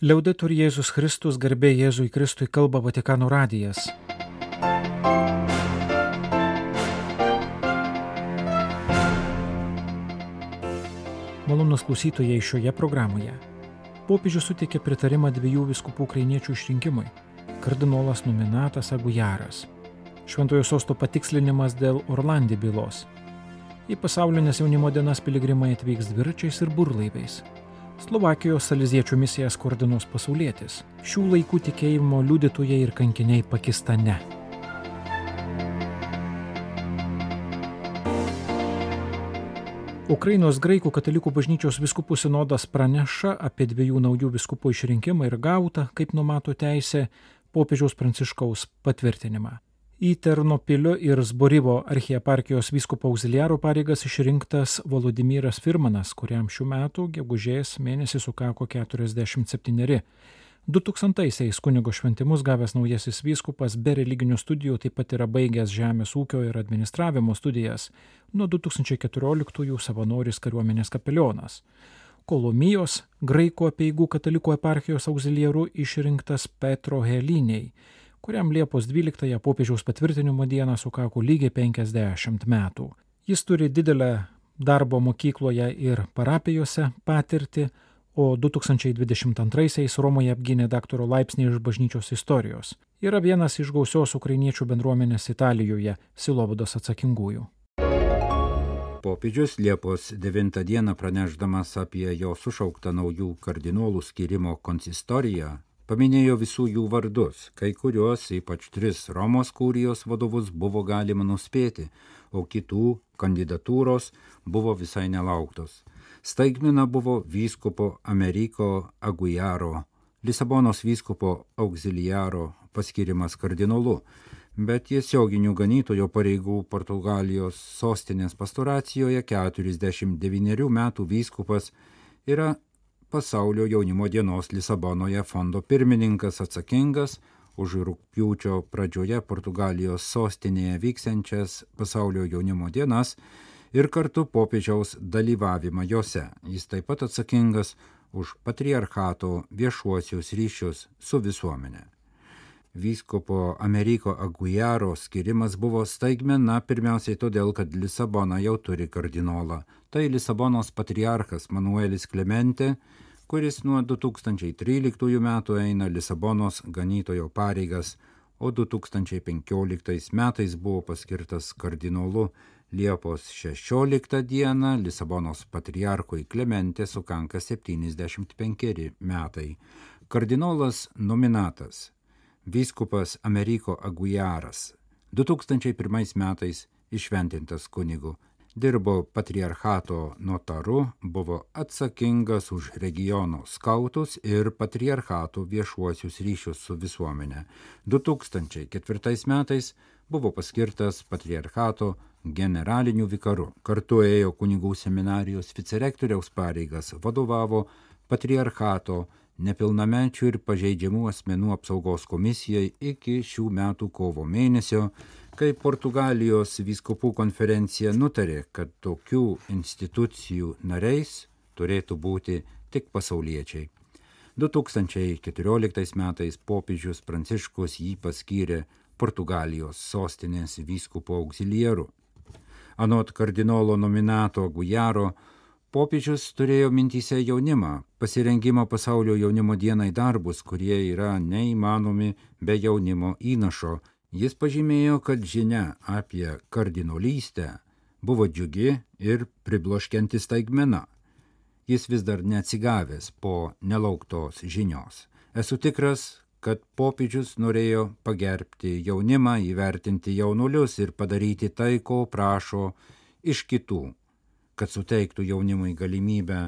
Liaudetur Jėzus Kristus garbė Jėzui Kristui kalba Vatikano radijas. Malonus klausytojai šioje programoje. Popiežius suteikė pritarimą dviejų viskupų ukrainiečių išrinkimui. Kardinolas nominatas Agujaras. Šventojo sosto patikslinimas dėl Orlandį bylos. Į pasaulinės jaunimo dienas piligrimai atvyks dviračiais ir burlaiviais. Slovakijos saliziečių misijas koordinuos pasaulietis. Šių laikų tikėjimo liudytojai ir kankiniai Pakistane. Ukrainos graikų katalikų bažnyčios viskupų sinodas praneša apie dviejų naujų viskupų išrinkimą ir gautą, kaip numato teisė, popiežiaus pranciškaus patvirtinimą. Į Ternopilio ir Zborivo archieparkijos vyskupo auxiliaro pareigas išrinktas Volodymyras Firmanas, kuriam šių metų gegužės mėnesį sukako 47. 2000-aisiais kunigo šventimus gavęs naujasis vyskupas be religinių studijų taip pat yra baigęs žemės ūkio ir administravimo studijas, nuo 2014-ųjų savanoris kariuomenės kapelionas. Kolomijos, graikų apieigų katalikų eparchijos auxiliaru išrinktas Petro Heliniai, kuriam Liepos 12-ąją popiežiaus patvirtinimo dieną sukako lygiai 50 metų. Jis turi didelę darbo mokykloje ir parapijose patirtį, o 2022-aisiais Romoje apgynė daktaro laipsnį iš bažnyčios istorijos. Yra vienas iš gausios ukrainiečių bendruomenės Italijoje Silovados atsakingųjų. Popiežius Liepos 9 dieną praneždamas apie jo sušauktą naujų kardinolų skirimo konsistoriją, paminėjo visų jų vardus, kai kuriuos, ypač tris Romos kūrijos vadovus, buvo galima nuspėti, o kitų kandidatūros buvo visai nelauktos. Staigmina buvo vyskupo Ameriko Agujaro, Lisabonos vyskupo auxiliaro paskirimas kardinolu, bet tiesioginių ganytojo pareigų Portugalijos sostinės pastoracijoje 49 metų vyskupas yra pasaulio jaunimo dienos Lisabonoje fondo pirmininkas atsakingas už rūpjūčio pradžioje Portugalijos sostinėje vyksiančias pasaulio jaunimo dienas ir kartu popiežiaus dalyvavimą juose. Jis taip pat atsakingas už patriarchato viešuosius ryšius su visuomenė. Vyskopo Ameriko Agujaro skirimas buvo staigmena pirmiausiai todėl, kad Lisabona jau turi kardinolą. Tai Lisabonos patriarchas Manuelis Klemente, kuris nuo 2013 metų eina Lisabonos ganytojo pareigas, o 2015 metais buvo paskirtas kardinolu Liepos 16 dieną Lisabonos patriarkui Klemente sukanka 75 metai. Kardinolas nominatas Vyskupas Ameriko Agujaras 2001 metais išventintas kunigu dirbo patriarchato notaru, buvo atsakingas už regiono skautus ir patriarchato viešuosius ryšius su visuomenė. 2004 metais buvo paskirtas patriarchato generaliniu vikaru. Kartu ėjo kunigų seminarijos vicerektoriaus pareigas, vadovavo patriarchato nepilnamečių ir pažeidžiamų asmenų apsaugos komisijai iki šių metų kovo mėnesio, kai Portugalijos vyskupų konferencija nutarė, kad tokių institucijų nariais turėtų būti tik pasauliečiai. 2014 metais popiežius Pranciškus jį paskyrė Portugalijos sostinės vyskupo auxiliaru. Anot kardinolo nominato Gujaro, popiežius turėjo mintyse jaunimą, pasirengimą pasaulio jaunimo dienai darbus, kurie yra neįmanomi be jaunimo įnašo. Jis pažymėjo, kad žinia apie kardinolystę buvo džiugi ir pribloškianti staigmena. Jis vis dar neatsigavęs po nelauktos žinios. Esu tikras, kad popiežius norėjo pagerbti jaunimą, įvertinti jaunulius ir padaryti tai, ko prašo iš kitų, kad suteiktų jaunimui galimybę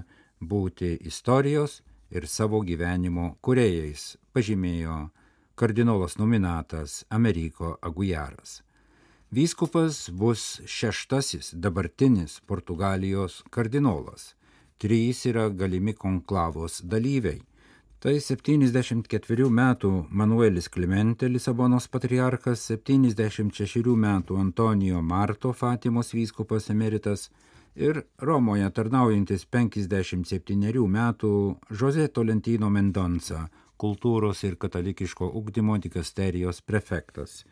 būti istorijos ir savo gyvenimo kuriejais, pažymėjo kardinolas nominatas Ameriko Agujaras. Vyskupas bus šeštasis dabartinis Portugalijos kardinolas. Trys yra galimi konklavos dalyviai Tai 74 metų Manuelis Klimente Lisabonos patriarchas, 76 metų Antonijo Marto Fatimos vyskupas emeritas ir Romoje tarnaujantis 57 metų Jose Tolentino Mendonca, kultūros ir katalikiško ugdymo dikasterijos prefektas.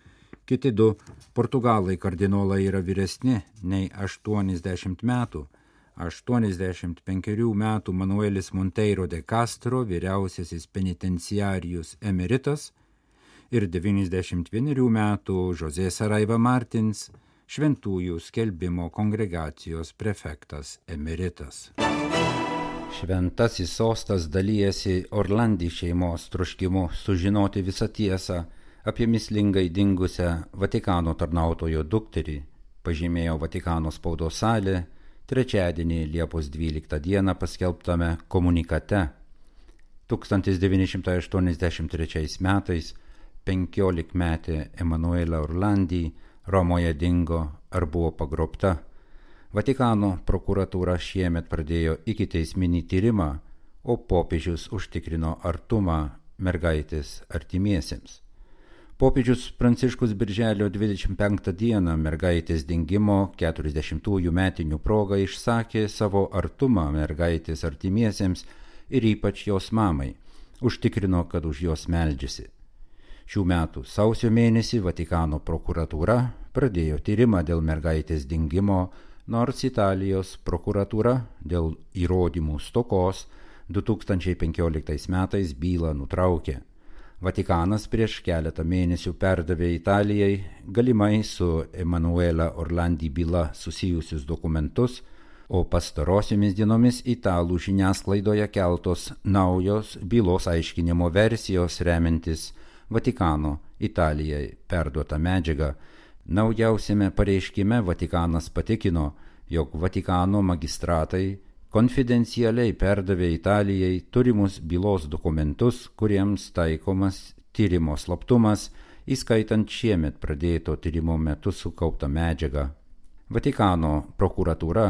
Kiti du portugalai kardinolai yra vyresni nei 80 metų. 85 metų Manuelis Monteiro de Castro, vyriausiasis penitenciarijus emeritas, ir 91 metų Jose Saraiva Martins, šventųjų skelbimo kongregacijos prefektas emeritas. Šventasis sostas dalyjasi Orlandį šeimos troškimu sužinoti visą tiesą apie mislingai dingusią Vatikano tarnautojo dukterį, pažymėjo Vatikano spaudos salė trečiadienį Liepos 12 dieną paskelbtame komunikate. 1983 metais 15 metė Emanuela Orlandį Romoje dingo ar buvo pagrobta. Vatikano prokuratūra šiemet pradėjo iki teisminį tyrimą, o popiežius užtikrino artumą mergaitės artimiesiems. Popiežius Pranciškus Birželio 25 dieną mergaitės dingimo 40-ųjų metinių progą išsakė savo artumą mergaitės artimiesiems ir ypač jos mamai, užtikrino, kad už jos meldžiasi. Šių metų sausio mėnesį Vatikano prokuratūra pradėjo tyrimą dėl mergaitės dingimo, nors Italijos prokuratūra dėl įrodymų stokos 2015 metais bylą nutraukė. Vatikanas prieš keletą mėnesių perdavė Italijai galimai su Emanuela Orlandi byla susijusius dokumentus, o pastarosiomis dienomis italų žiniasklaidoje keltos naujos bylos aiškinimo versijos remiantis Vatikano Italijai perduotą medžiagą. Naujausiame pareiškime Vatikanas patikino, jog Vatikano magistratai konfidencialiai perdavė Italijai turimus bylos dokumentus, kuriems taikomas tyrimo slaptumas, įskaitant šiemet pradėto tyrimo metu sukauptą medžiagą. Vatikano prokuratūra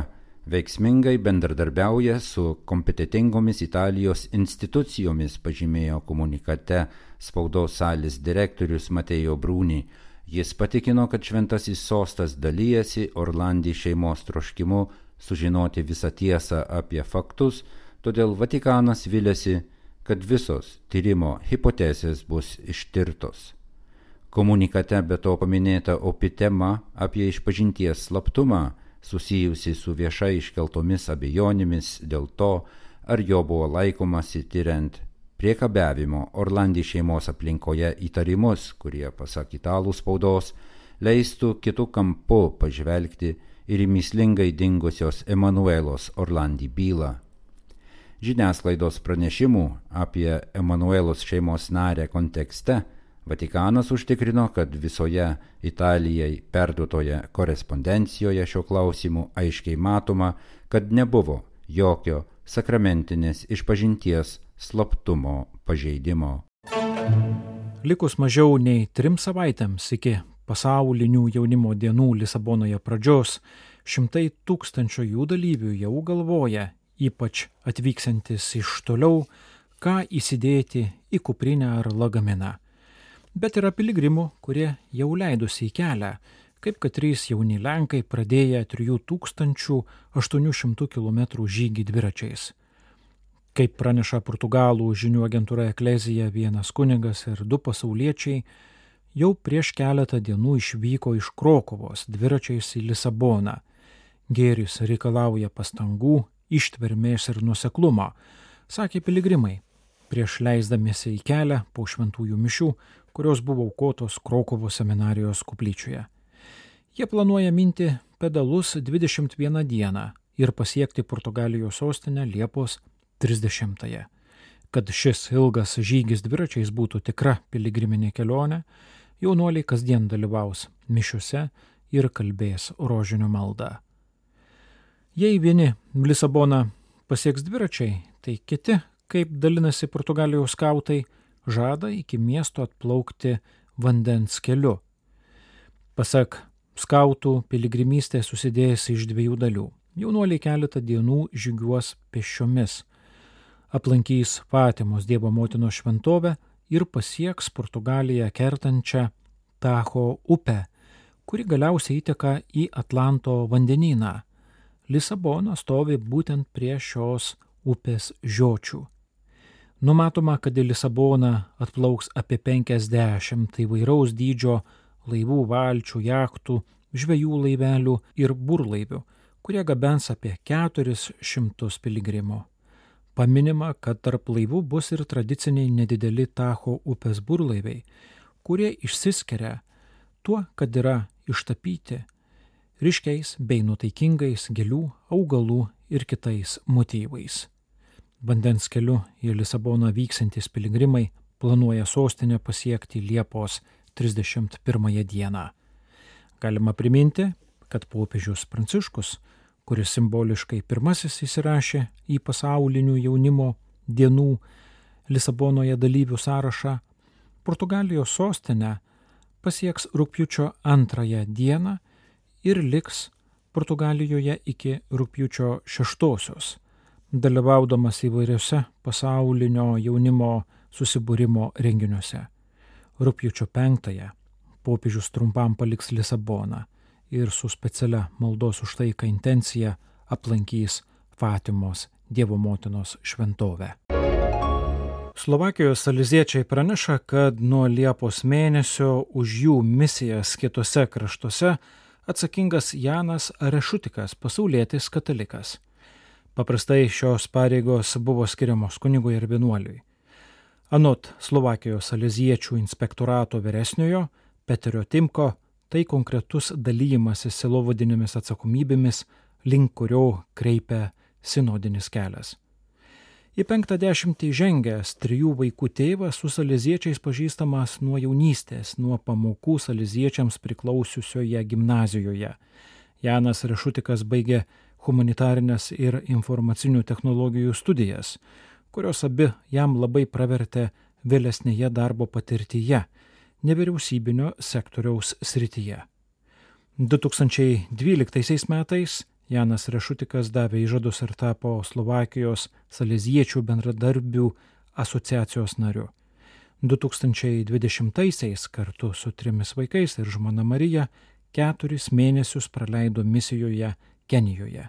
veiksmingai bendradarbiauja su kompetitingomis Italijos institucijomis, pažymėjo komunikate spaudos salės direktorius Matėjo Brūni. Jis patikino, kad šventasis sostas dalyjasi Orlandį šeimos troškimu sužinoti visą tiesą apie faktus, todėl Vatikanas vilėsi, kad visos tyrimo hipotezės bus ištirtos. Komunikate be to paminėta opi tema apie išpažinties slaptumą susijusi su viešai iškeltomis abejonėmis dėl to, ar jo buvo laikomasi tyriant priekabiavimo Orlandį šeimos aplinkoje įtarimus, kurie, pasak italų spaudos, leistų kitų kampų pažvelgti ir į mislingai dingusios Emanuelos Orlandį bylą. Žiniasklaidos pranešimų apie Emanuelos šeimos narę kontekste Vatikanas užtikrino, kad visoje Italijai perduotoje korespondencijoje šio klausimu aiškiai matoma, kad nebuvo jokio sakramentinės išpažinties slaptumo pažeidimo. Likus mažiau nei trim savaitėms iki pasaulinių jaunimo dienų Lisabonoje pradžios, šimtai tūkstančio jų dalyvių jau galvoja, ypač atvyksantis iš toliau, ką įsidėti į kuprinę ar lagaminą. Bet yra piligrimų, kurie jau leidusi į kelią, kaip kad trys jauni Lenkai pradėję 3800 km žygį dviračiais. Kaip praneša portugalų žinių agentūra Eklezija, vienas kunigas ir du pasauliečiai jau prieš keletą dienų išvyko iš Krokovos dviračiais į Lisaboną. Gėris reikalauja pastangų, ištvermės ir nuseklumo, sakė piligrimai, prieš leisdamiesi į kelią po šventųjų mišių, kurios buvo aukotos Krokovo seminarijos kuplyčioje. Jie planuoja minti pedalus 21 dieną ir pasiekti Portugalijos sostinę Liepos 30-ąją. Kad šis ilgas žygis dviračiais būtų tikra piligriminė kelionė, jaunuoliai kasdien dalyvaus mišiuose ir kalbės rožinio maldą. Jei vieni Lisaboną pasieks dviračiai, tai kiti, kaip dalinasi Portugalijos skautai, žada iki miesto atplaukti vandens keliu. Pasak skautų piligrimystė susidėjęs iš dviejų dalių. Jaunuoliai keletą dienų žygiuos pešiomis, aplankys Fatimos Dievo motinos šventovę ir pasieks Portugaliją kertančią Tacho upę, kuri galiausiai įteka į Atlanto vandenyną. Lisabona stovi būtent prie šios upės žiočių. Numatoma, kad į Lisaboną atplauks apie 50 įvairaus dydžio laivų, valčių, jachtų, žvejų laivelių ir burlaivių, kurie gabens apie 400 piligrimų. Paminima, kad tarp laivų bus ir tradiciniai nedideli Tacho upės burlaiviai, kurie išsiskiria tuo, kad yra ištapyti ryškiais bei nutaikingais gėlių, augalų ir kitais motyvais. Vandens keliu į Lisaboną vyksantis piligrimai planuoja sostinę pasiekti Liepos 31 dieną. Galima priminti, kad popiežius Pranciškus, kuris simboliškai pirmasis įsirašė į pasaulinių jaunimo dienų Lisabonoje dalyvių sąrašą, Portugalijos sostinę pasieks rūpjūčio antrąją dieną ir liks Portugalijoje iki rūpjūčio šeštosios dalyvaudamas įvairiose pasaulinio jaunimo susibūrimo renginiuose. Rūpjūčio penktąją popiežius trumpam paliks Lisaboną ir su specialia maldos už taiką intencija aplankys Fatimos Dievo motinos šventovę. Slovakijos saliziečiai praneša, kad nuo Liepos mėnesio už jų misijas kitose kraštuose atsakingas Janas Arešutikas, pasaulietis katalikas. Paprastai šios pareigos buvo skiriamos kunigui ir vienuoliui. Anot Slovakijos saleziečių inspektorato vyresniojo Peterio Timko, tai konkretus dalymasis silovadinėmis atsakomybėmis, link kurio kreipia sinodinis kelias. Į penktą dešimtį žengęs trijų vaikų tėvas su saleziečiais pažįstamas nuo jaunystės, nuo pamokų saleziečiams priklausiusioje gimnazijoje. Janas Rešutikas baigė humanitarinės ir informacinių technologijų studijas, kurios abi jam labai pravertė vėlesnėje darbo patirtyje nevyriausybinio sektoriaus srityje. 2012 metais Janas Rešutikas davė įžadus ir tapo Slovakijos saleziečių bendradarbių asociacijos nariu. 2020-aisiais kartu su trimis vaikais ir žmona Marija keturis mėnesius praleido misijoje Kenijoje.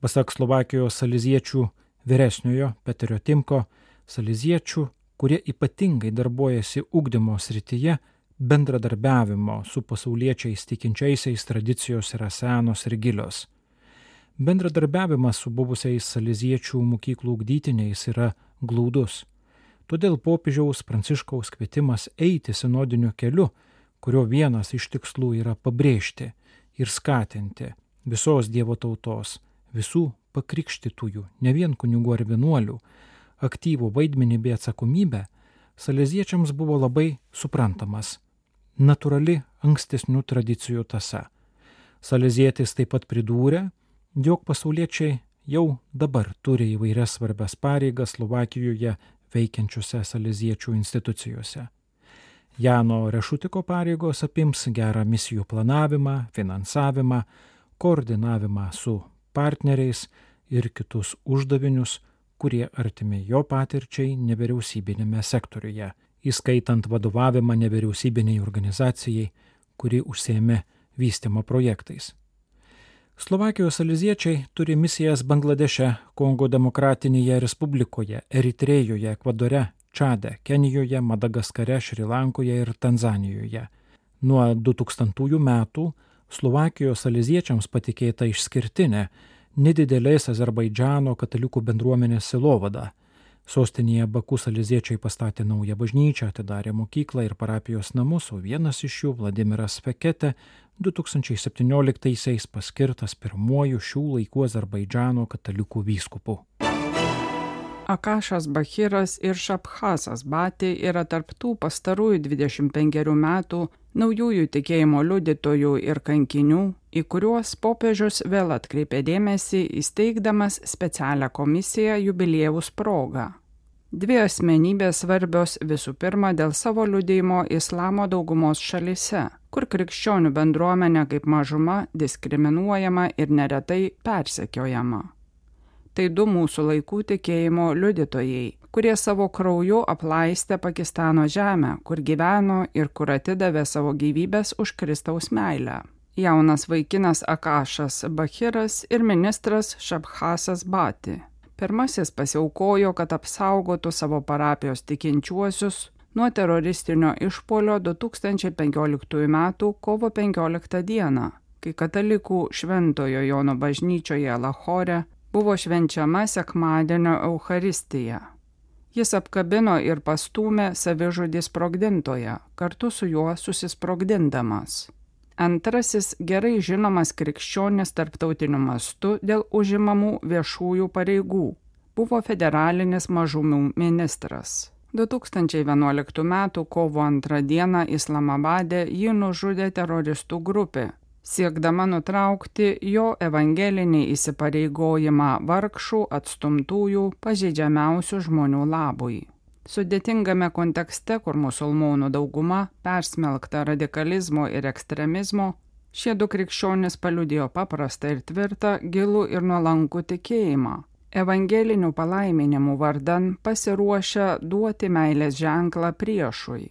Pasak Slovakijos saliziečių vyresniojo Peterio Timko, saliziečių, kurie ypatingai darbuojasi ugdymo srityje, bendradarbiavimo su pasauliečiais tikinčiaisiais tradicijos yra senos ir gilios. Bendradarbiavimas su buvusiais saliziečių mokyklų ugdytiniais yra glaudus. Todėl popiežiaus Pranciškaus kvietimas eiti sinodiniu keliu, kurio vienas iš tikslų yra pabrėžti ir skatinti visos Dievo tautos, visų pakrikštytųjų, ne vien kunigų ar vienuolių, aktyvų vaidmenį bei atsakomybę, saleziečiams buvo labai suprantamas, natūrali ankstesnių tradicijų tasa. Salezietis taip pat pridūrė, jog pasauliečiai jau dabar turi įvairias svarbias pareigas Slovakijoje veikiančiose saleziečių institucijose. Jano Rešutiko pareigos apims gerą misijų planavimą, finansavimą, koordinavimą su partneriais ir kitus uždavinius, kurie artimi jo patirčiai nevyriausybinėme sektoriuje, įskaitant vadovavimą nevyriausybiniai organizacijai, kuri užsėmė vystimo projektais. Slovakijos aliziečiai turi misijas Bangladeše, Kongo demokratinėje Respublikoje, Eritrėjoje, Ekvadore, Čade, Kenijoje, Madagaskare, Šrilankoje ir Tanzanijoje. Nuo 2000 metų Slovakijos saleziečiams patikėta išskirtinė nedidelės Azerbaidžiano katalikų bendruomenės silovada. Sostinėje Baku saleziečiai pastatė naują bažnyčią, atidarė mokyklą ir parapijos namus, o vienas iš jų, Vladimiras Fekete, 2017-aisiais paskirtas pirmuoju šių laikų Azerbaidžiano katalikų vyskupu. Akašas Bahiras ir Šabhasas Bati yra tarptų pastarųjų 25 metų naujųjų tikėjimo liudytojų ir kankinių, į kuriuos popiežius vėl atkreipė dėmesį įsteigdamas specialią komisiją jubiliejus progą. Dvi asmenybės svarbios visų pirma dėl savo liudėjimo islamo daugumos šalise, kur krikščionių bendruomenė kaip mažuma diskriminuojama ir neretai persekiojama. Tai du mūsų laikų tikėjimo liudytojai, kurie savo krauju aplaistė Pakistano žemę, kur gyveno ir kur atidavė savo gyvybės už Kristaus meilę. Jaunas vaikinas Akašas Bahiras ir ministras Šabhasas Bati. Pirmasis pasiaukojo, kad apsaugotų savo parapijos tikinčiuosius nuo teroristinio išpolio 2015 m. kovo 15 d kai katalikų Šventojo Jono bažnyčioje Lahore buvo švenčiama sekmadienio Euharistija. Jis apkabino ir pastūmė savižudį sprogdintoje, kartu su juo susisprogdindamas. Antrasis gerai žinomas krikščionis tarptautiniu mastu dėl užimamų viešųjų pareigų buvo federalinis mažumų ministras. 2011 m. kovo 2 d. Islamabade jį nužudė teroristų grupė, siekdama nutraukti jo evangelinį įsipareigojimą vargšų, atstumtųjų, pažeidžiamiausių žmonių labui. Sudėtingame kontekste, kur musulmonų dauguma persmelkta radikalizmo ir ekstremizmo, šie du krikščionys paliudėjo paprastą ir tvirtą, gilų ir nuolankų tikėjimą. Evangelinių palaiminimų vardan pasiruošę duoti meilės ženklą priešui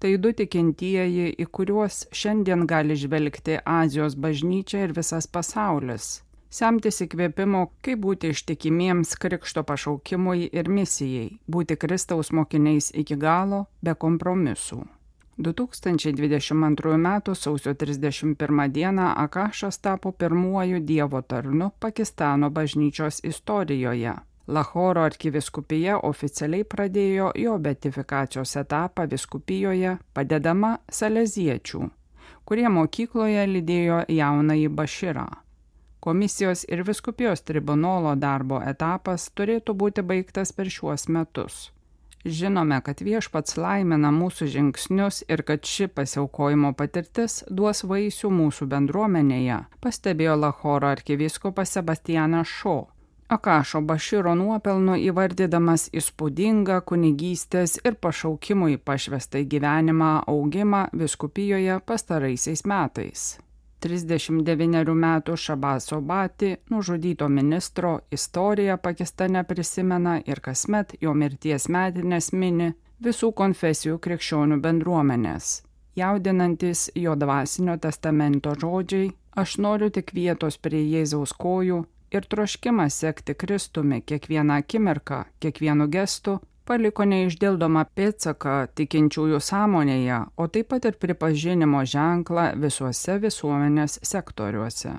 tai du tikintieji, į kuriuos šiandien gali žvelgti Azijos bažnyčia ir visas pasaulis. Semtis įkvėpimo, kaip būti ištikimiems Krikšto pašaukimui ir misijai, būti Kristaus mokiniais iki galo, be kompromisų. 2022 m. sausio 31 d. Akašas tapo pirmuoju Dievo tarnu Pakistano bažnyčios istorijoje Lahoro arkiviskupija oficialiai pradėjo jo betifikacijos etapą viskupijoje padedama saleziečių, kurie mokykloje lydėjo jaunąjį Baširą. Komisijos ir viskupijos tribunolo darbo etapas turėtų būti baigtas per šiuos metus. Žinome, kad viešpats laimina mūsų žingsnius ir kad ši pasiaukojimo patirtis duos vaisių mūsų bendruomenėje, pastebėjo Lahoro arkivyskupas Sebastianas Šo, Akašo Baširo nuopelnu įvardydamas įspūdingą kunigystės ir pašaukimui pašvestą gyvenimą augimą viskupijoje pastaraisiais metais. 39 metų Šabaso Bati, nužudyto ministro, istoriją Pakistane prisimena ir kasmet jo mirties metinės mini visų konfesijų krikščionių bendruomenės. Jaudinantis jo dvasinio testamento žodžiai, aš noriu tik vietos prie Jėzaus kojų ir troškimas sekti Kristumi kiekvieną akimirką, kiekvienu gestu paliko neišdildomą pėdsaką tikinčiųjų sąmonėje, o taip pat ir pripažinimo ženklą visuose visuomenės sektoriuose.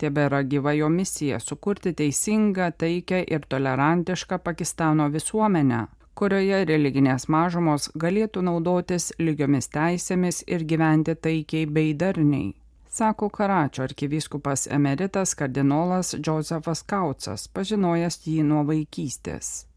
Tebėra gyva jo misija sukurti teisingą, taikę ir tolerantišką Pakistano visuomenę, kurioje religinės mažumos galėtų naudotis lygiomis teisėmis ir gyventi taikiai bei darniai sako Karačio arkivyskupas emeritas kardinolas Josefas Kaucas, pažinojęs jį nuo vaikystės.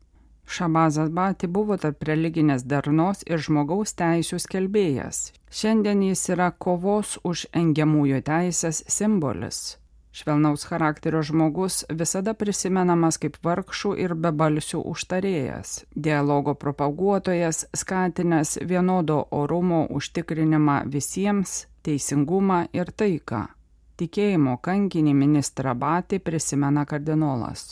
Šabazas Bati buvo tarp religinės darnos ir žmogaus teisų skelbėjas. Šiandien jis yra kovos už engiamųjų teisės simbolis. Švelnaus charakterio žmogus visada prisimenamas kaip vargšų ir bebalsių užtarėjas, dialogo propaguotojas, skatinęs vienodo orumo užtikrinimą visiems teisingumą ir taiką. Tikėjimo kankinį ministrą Batį prisimena kardinolas.